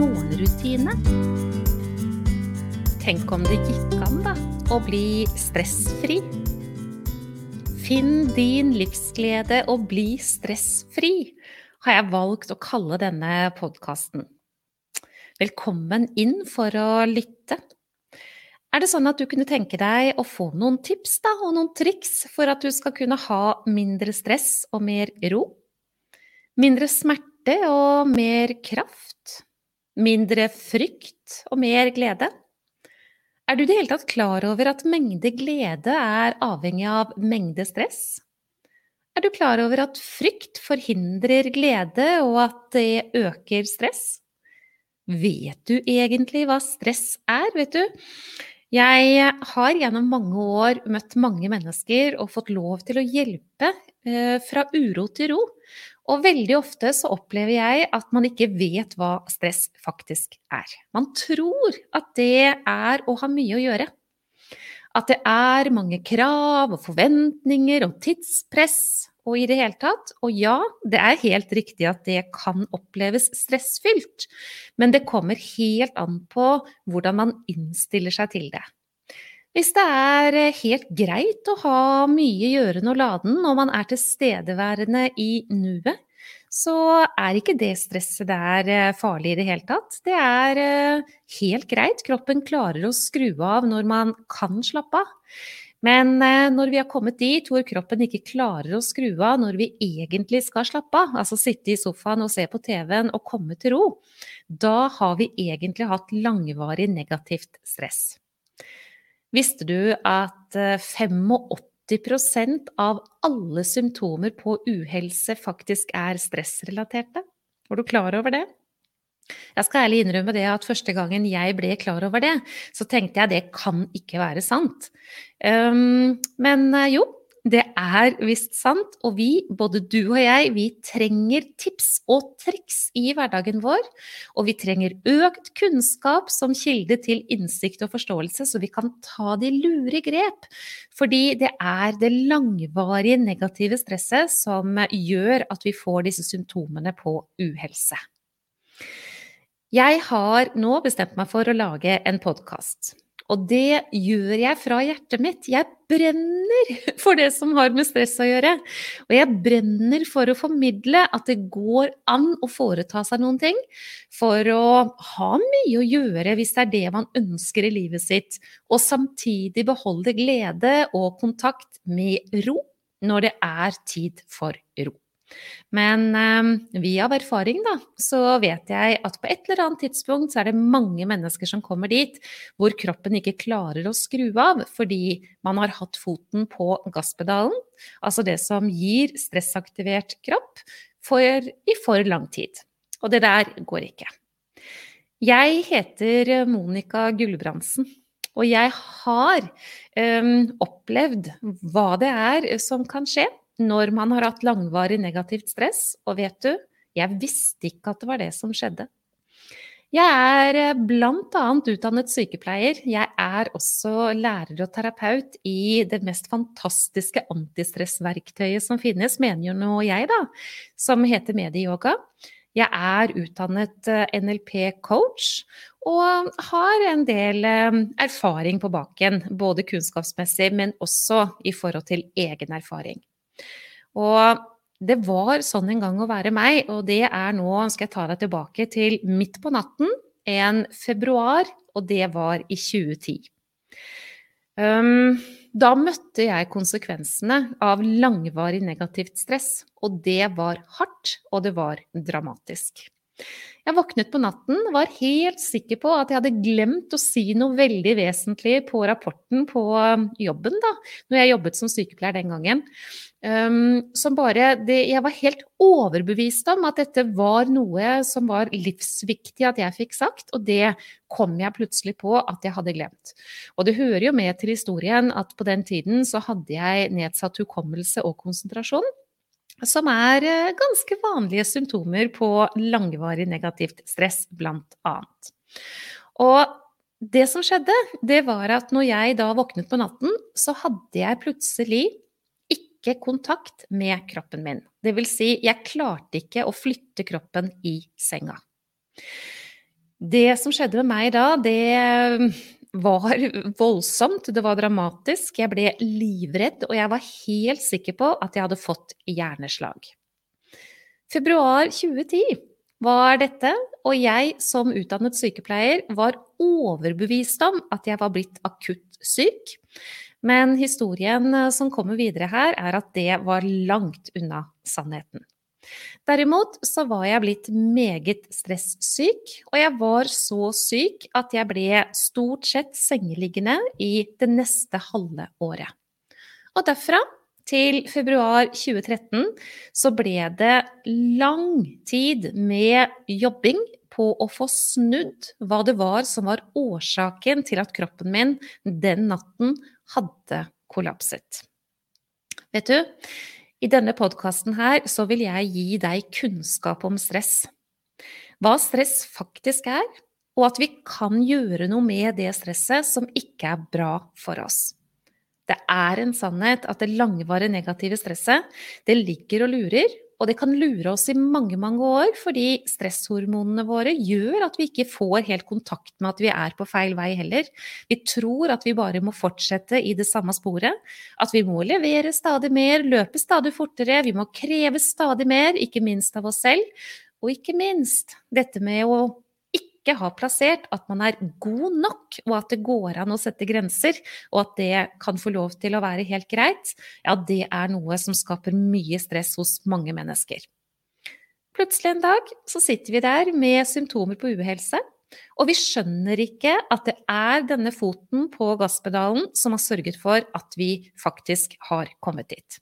morgenrutine. Tenk om det gikk an, da, å bli stressfri. Finn din livsglede og bli stressfri, har jeg valgt å kalle denne podkasten. Velkommen inn for å lytte. Er det sånn at du kunne tenke deg å få noen tips da, og noen triks for at du skal kunne ha mindre stress og mer ro? Mindre smerte og mer kraft? Mindre frykt og mer glede? Er du i det hele tatt klar over at mengde glede er avhengig av mengde stress? Er du klar over at frykt forhindrer glede, og at det øker stress? Vet du egentlig hva stress er, vet du? Jeg har gjennom mange år møtt mange mennesker og fått lov til å hjelpe eh, fra uro til ro. Og veldig ofte så opplever jeg at man ikke vet hva stress faktisk er. Man tror at det er å ha mye å gjøre. At det er mange krav og forventninger og tidspress og i det hele tatt. Og ja, det er helt riktig at det kan oppleves stressfylt, men det kommer helt an på hvordan man innstiller seg til det. Hvis det er eh, helt greit å ha mye gjørende og laden når man er tilstedeværende i nuet, så er ikke det stresset der eh, farlig i det hele tatt. Det er eh, helt greit. Kroppen klarer å skru av når man kan slappe av. Men når vi har kommet dit hvor kroppen ikke klarer å skru av når vi egentlig skal slappe av, altså sitte i sofaen og se på TV-en og komme til ro, da har vi egentlig hatt langvarig negativt stress. Visste du at 85 eh, av alle symptomer på uhelse faktisk er stressrelaterte? Var du klar over det? Jeg skal ærlig innrømme det at første gangen jeg ble klar over det, så tenkte jeg det kan ikke være sant. Um, men eh, jo, det er visst sant, og vi, både du og jeg, vi trenger tips og triks i hverdagen vår. Og vi trenger økt kunnskap som kilde til innsikt og forståelse, så vi kan ta de lure grep. Fordi det er det langvarige negative stresset som gjør at vi får disse symptomene på uhelse. Jeg har nå bestemt meg for å lage en podkast. Og det gjør jeg fra hjertet mitt. Jeg brenner for det som har med stress å gjøre. Og jeg brenner for å formidle at det går an å foreta seg noen ting. For å ha mye å gjøre hvis det er det man ønsker i livet sitt. Og samtidig beholde glede og kontakt med ro når det er tid for ro. Men eh, via erfaring da, så vet jeg at på et eller annet tidspunkt så er det mange mennesker som kommer dit hvor kroppen ikke klarer å skru av fordi man har hatt foten på gasspedalen, altså det som gir stressaktivert kropp, for, i for lang tid. Og det der går ikke. Jeg heter Monica Gulbrandsen. Og jeg har um, opplevd hva det er som kan skje når man har hatt langvarig negativt stress, og vet du, jeg visste ikke at det var det som skjedde. Jeg er eh, bl.a. utdannet sykepleier. Jeg er også lærer og terapeut i det mest fantastiske antistressverktøyet som finnes, mener jo nå jeg, da, som heter medieyoga. Jeg er utdannet eh, NLP-coach og har en del eh, erfaring på baken, både kunnskapsmessig, men også i forhold til egen erfaring. Og det var sånn en gang å være meg, og det er nå, skal jeg ta deg tilbake til midt på natten en februar, og det var i 2010. Um, da møtte jeg konsekvensene av langvarig negativt stress, og det var hardt, og det var dramatisk. Jeg våknet på natten, var helt sikker på at jeg hadde glemt å si noe veldig vesentlig på rapporten på um, jobben, da, når jeg jobbet som sykepleier den gangen. Um, som bare det, Jeg var helt overbevist om at dette var noe som var livsviktig at jeg fikk sagt, og det kom jeg plutselig på at jeg hadde glemt. Og det hører jo med til historien at på den tiden så hadde jeg nedsatt hukommelse og konsentrasjon som er eh, ganske vanlige symptomer på langvarig negativt stress, blant annet. Og det som skjedde, det var at når jeg da våknet på natten, så hadde jeg plutselig ikke kontakt med kroppen min. Det vil si, jeg klarte ikke å flytte kroppen i senga. Det som skjedde med meg da, det var voldsomt, det var dramatisk. Jeg ble livredd, og jeg var helt sikker på at jeg hadde fått hjerneslag. Februar 2010 var dette, og jeg som utdannet sykepleier var overbevist om at jeg var blitt akutt syk. Men historien som kommer videre her, er at det var langt unna sannheten. Derimot så var jeg blitt meget stressyk, og jeg var så syk at jeg ble stort sett sengeliggende i det neste halve året. Og derfra til februar 2013 så ble det lang tid med jobbing på å få snudd hva det var som var årsaken til at kroppen min den natten hadde kollapset. Vet du, i denne podkasten her så vil jeg gi deg kunnskap om stress. Hva stress faktisk er, og at vi kan gjøre noe med det stresset som ikke er bra for oss. Det er en sannhet at det langvarige negative stresset, det ligger og lurer, og det kan lure oss i mange, mange år, fordi stresshormonene våre gjør at vi ikke får helt kontakt med at vi er på feil vei heller. Vi tror at vi bare må fortsette i det samme sporet. At vi må levere stadig mer, løpe stadig fortere, vi må kreve stadig mer, ikke minst av oss selv. Og ikke minst dette med å ikke har plassert at man er god nok, og at det går an å sette grenser, og at det kan få lov til å være helt greit, ja, det er noe som skaper mye stress hos mange mennesker. Plutselig en dag så sitter vi der med symptomer på uhelse, og vi skjønner ikke at det er denne foten på gasspedalen som har sørget for at vi faktisk har kommet dit.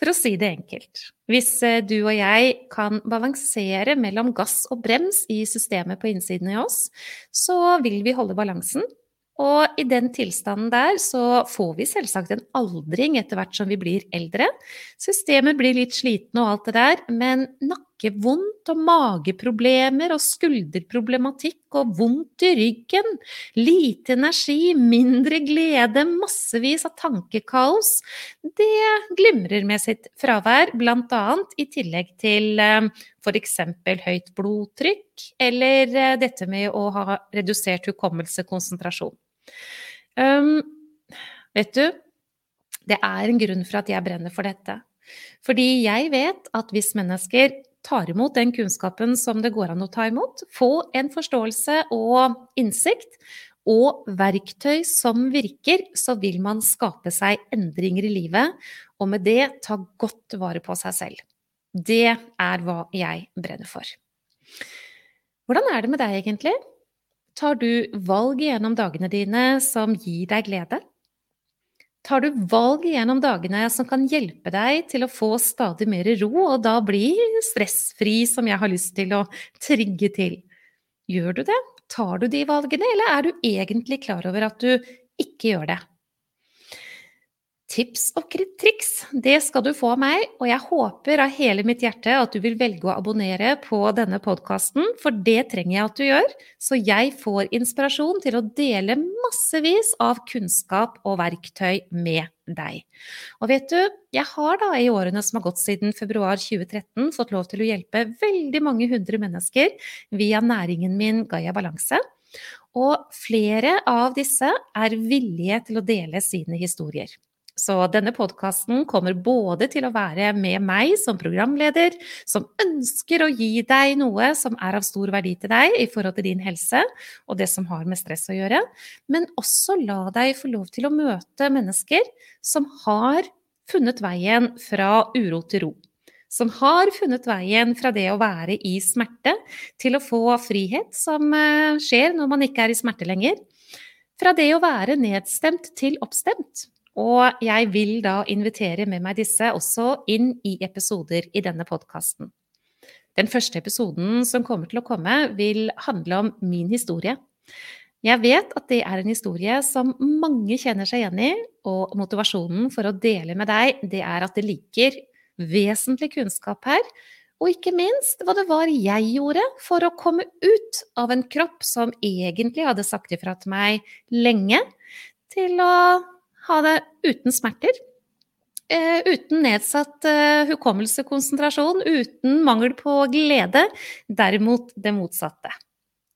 For å si det enkelt, hvis eh, du og jeg kan balansere mellom gass og brems i systemet på innsiden i oss, så vil vi holde balansen. Og i den tilstanden der så får vi selvsagt en aldring etter hvert som vi blir eldre. Systemet blir litt sliten og alt det der, men nakkevondt og mageproblemer og skulderproblematikk og vondt i ryggen, lite energi, mindre glede, massevis av tankekaos, det glimrer med sitt fravær, annet i tillegg til eh, f.eks. høyt blodtrykk, eller eh, dette med å ha redusert hukommelse, konsentrasjon. Um, vet du, det er en grunn for at jeg brenner for dette. Fordi jeg vet at hvis mennesker tar imot den kunnskapen som det går an å ta imot, få en forståelse og innsikt, og verktøy som virker, så vil man skape seg endringer i livet, og med det ta godt vare på seg selv. Det er hva jeg brenner for. Hvordan er det med deg, egentlig? Tar du valg gjennom dagene dine som gir deg glede? Tar du valg gjennom dagene som kan hjelpe deg til å få stadig mer ro, og da bli stressfri, som jeg har lyst til å trigge til. Gjør du det? Tar du de valgene, eller er du egentlig klar over at du ikke gjør det? Tips og triks, det skal du få av meg, og jeg håper av hele mitt hjerte at du vil velge å abonnere på denne podkasten, for det trenger jeg at du gjør, så jeg får inspirasjon til å dele massevis av kunnskap og verktøy med deg. Og vet du, jeg har da i årene som har gått siden februar 2013 fått lov til å hjelpe veldig mange hundre mennesker via næringen min Gaia Balanse. Og flere av disse er villige til å dele sine historier. Så denne podkasten kommer både til å være med meg som programleder, som ønsker å gi deg noe som er av stor verdi til deg i forhold til din helse og det som har med stress å gjøre, men også la deg få lov til å møte mennesker som har funnet veien fra uro til ro. som har funnet veien fra det å være i smerte til å få frihet, som eh, skjer når man ikke er i smerte lenger. Fra det å være nedstemt til oppstemt. Og jeg vil da invitere med meg disse også inn i episoder i denne podkasten. Den første episoden som kommer til å komme, vil handle om min historie. Jeg vet at det er en historie som mange kjenner seg igjen i, og motivasjonen for å dele med deg, det er at det ligger vesentlig kunnskap her, og ikke minst hva det var jeg gjorde for å komme ut av en kropp som egentlig hadde sagt ifra til meg lenge, til å ha det uten smerter. Uh, uten nedsatt uh, hukommelse, konsentrasjon, uten mangel på glede. Derimot det motsatte.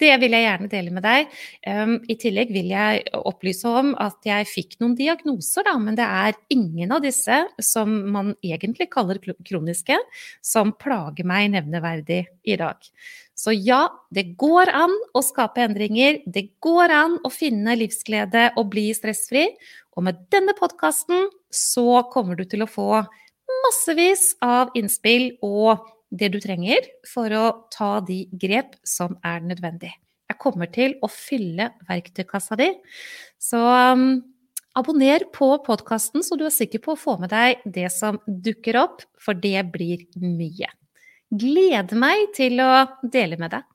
Det vil jeg gjerne dele med deg. Um, I tillegg vil jeg opplyse om at jeg fikk noen diagnoser, da, men det er ingen av disse som man egentlig kaller kroniske, som plager meg nevneverdig i dag. Så ja, det går an å skape endringer. Det går an å finne livsglede og bli stressfri. Og med denne podkasten så kommer du til å få massevis av innspill og det du trenger for å ta de grep som er nødvendig. Jeg kommer til å fylle verktøykassa di. Så um, abonner på podkasten, så du er sikker på å få med deg det som dukker opp, for det blir mye. Gleder meg til å dele med deg.